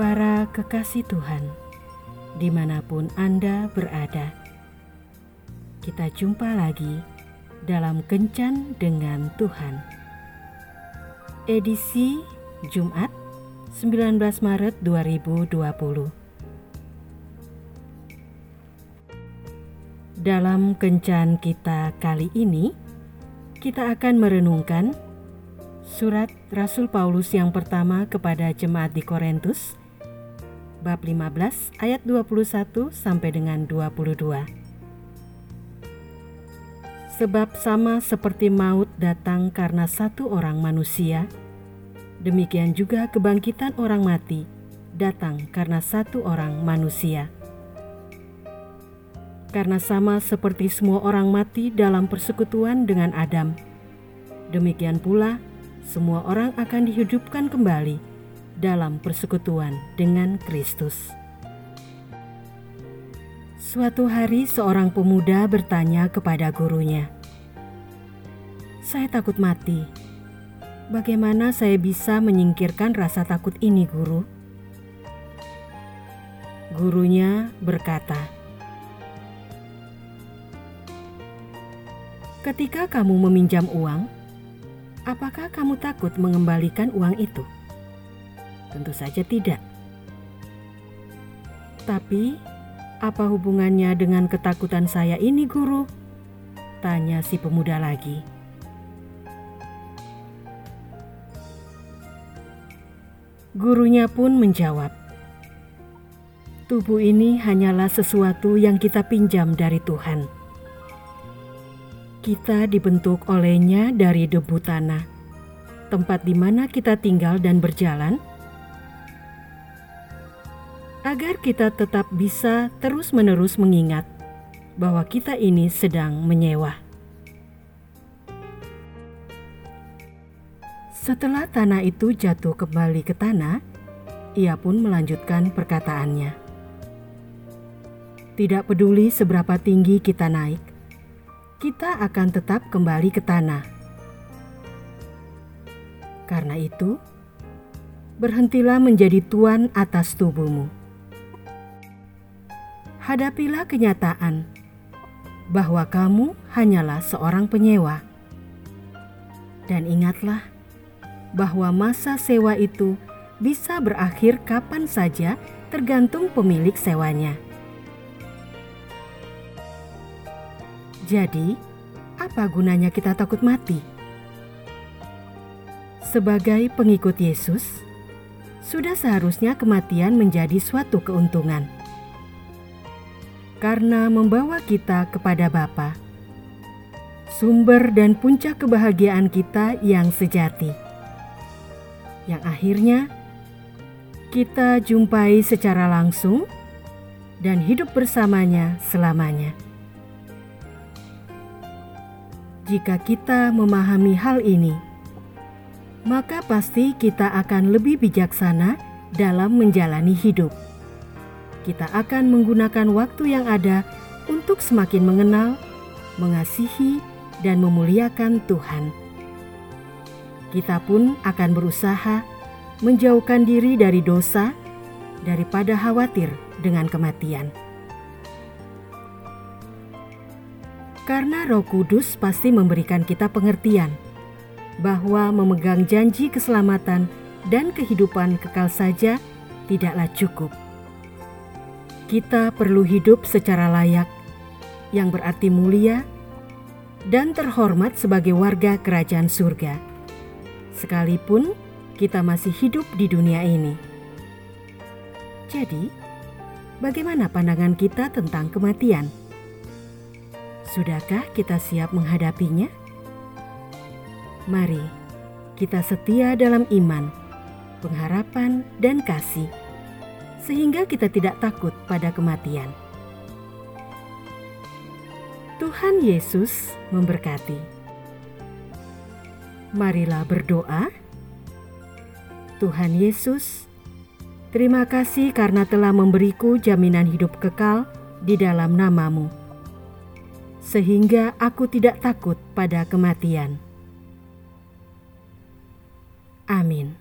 Para kekasih Tuhan, di mana pun Anda berada, kita jumpa lagi dalam Kencan dengan Tuhan. Edisi Jumat 19 Maret 2020 Dalam Kencan kita kali ini, kita akan merenungkan surat Rasul Paulus yang pertama kepada jemaat di Korintus bab 15 ayat 21 sampai dengan 22. Sebab sama seperti maut datang karena satu orang manusia, demikian juga kebangkitan orang mati datang karena satu orang manusia. Karena sama seperti semua orang mati dalam persekutuan dengan Adam, demikian pula semua orang akan dihidupkan kembali dalam persekutuan dengan Kristus. Suatu hari, seorang pemuda bertanya kepada gurunya, "Saya takut mati. Bagaimana saya bisa menyingkirkan rasa takut ini, Guru?" Gurunya berkata, "Ketika kamu meminjam uang, apakah kamu takut mengembalikan uang itu?" Tentu saja tidak. Tapi, apa hubungannya dengan ketakutan saya ini, Guru? Tanya si pemuda lagi. Gurunya pun menjawab, "Tubuh ini hanyalah sesuatu yang kita pinjam dari Tuhan. Kita dibentuk olehnya dari debu tanah, tempat di mana kita tinggal dan berjalan." Agar kita tetap bisa terus-menerus mengingat bahwa kita ini sedang menyewa. Setelah tanah itu jatuh kembali ke tanah, ia pun melanjutkan perkataannya. Tidak peduli seberapa tinggi kita naik, kita akan tetap kembali ke tanah. Karena itu, berhentilah menjadi tuan atas tubuhmu hadapilah kenyataan bahwa kamu hanyalah seorang penyewa. Dan ingatlah bahwa masa sewa itu bisa berakhir kapan saja tergantung pemilik sewanya. Jadi, apa gunanya kita takut mati? Sebagai pengikut Yesus, sudah seharusnya kematian menjadi suatu keuntungan karena membawa kita kepada Bapa, sumber dan puncak kebahagiaan kita yang sejati. Yang akhirnya kita jumpai secara langsung dan hidup bersamanya selamanya. Jika kita memahami hal ini, maka pasti kita akan lebih bijaksana dalam menjalani hidup kita akan menggunakan waktu yang ada untuk semakin mengenal, mengasihi, dan memuliakan Tuhan. Kita pun akan berusaha menjauhkan diri dari dosa daripada khawatir dengan kematian. Karena Roh Kudus pasti memberikan kita pengertian bahwa memegang janji keselamatan dan kehidupan kekal saja tidaklah cukup kita perlu hidup secara layak, yang berarti mulia dan terhormat sebagai warga kerajaan surga, sekalipun kita masih hidup di dunia ini. Jadi, bagaimana pandangan kita tentang kematian? Sudahkah kita siap menghadapinya? Mari kita setia dalam iman, pengharapan, dan kasih sehingga kita tidak takut pada kematian. Tuhan Yesus memberkati. Marilah berdoa. Tuhan Yesus, terima kasih karena telah memberiku jaminan hidup kekal di dalam namamu, sehingga aku tidak takut pada kematian. Amin.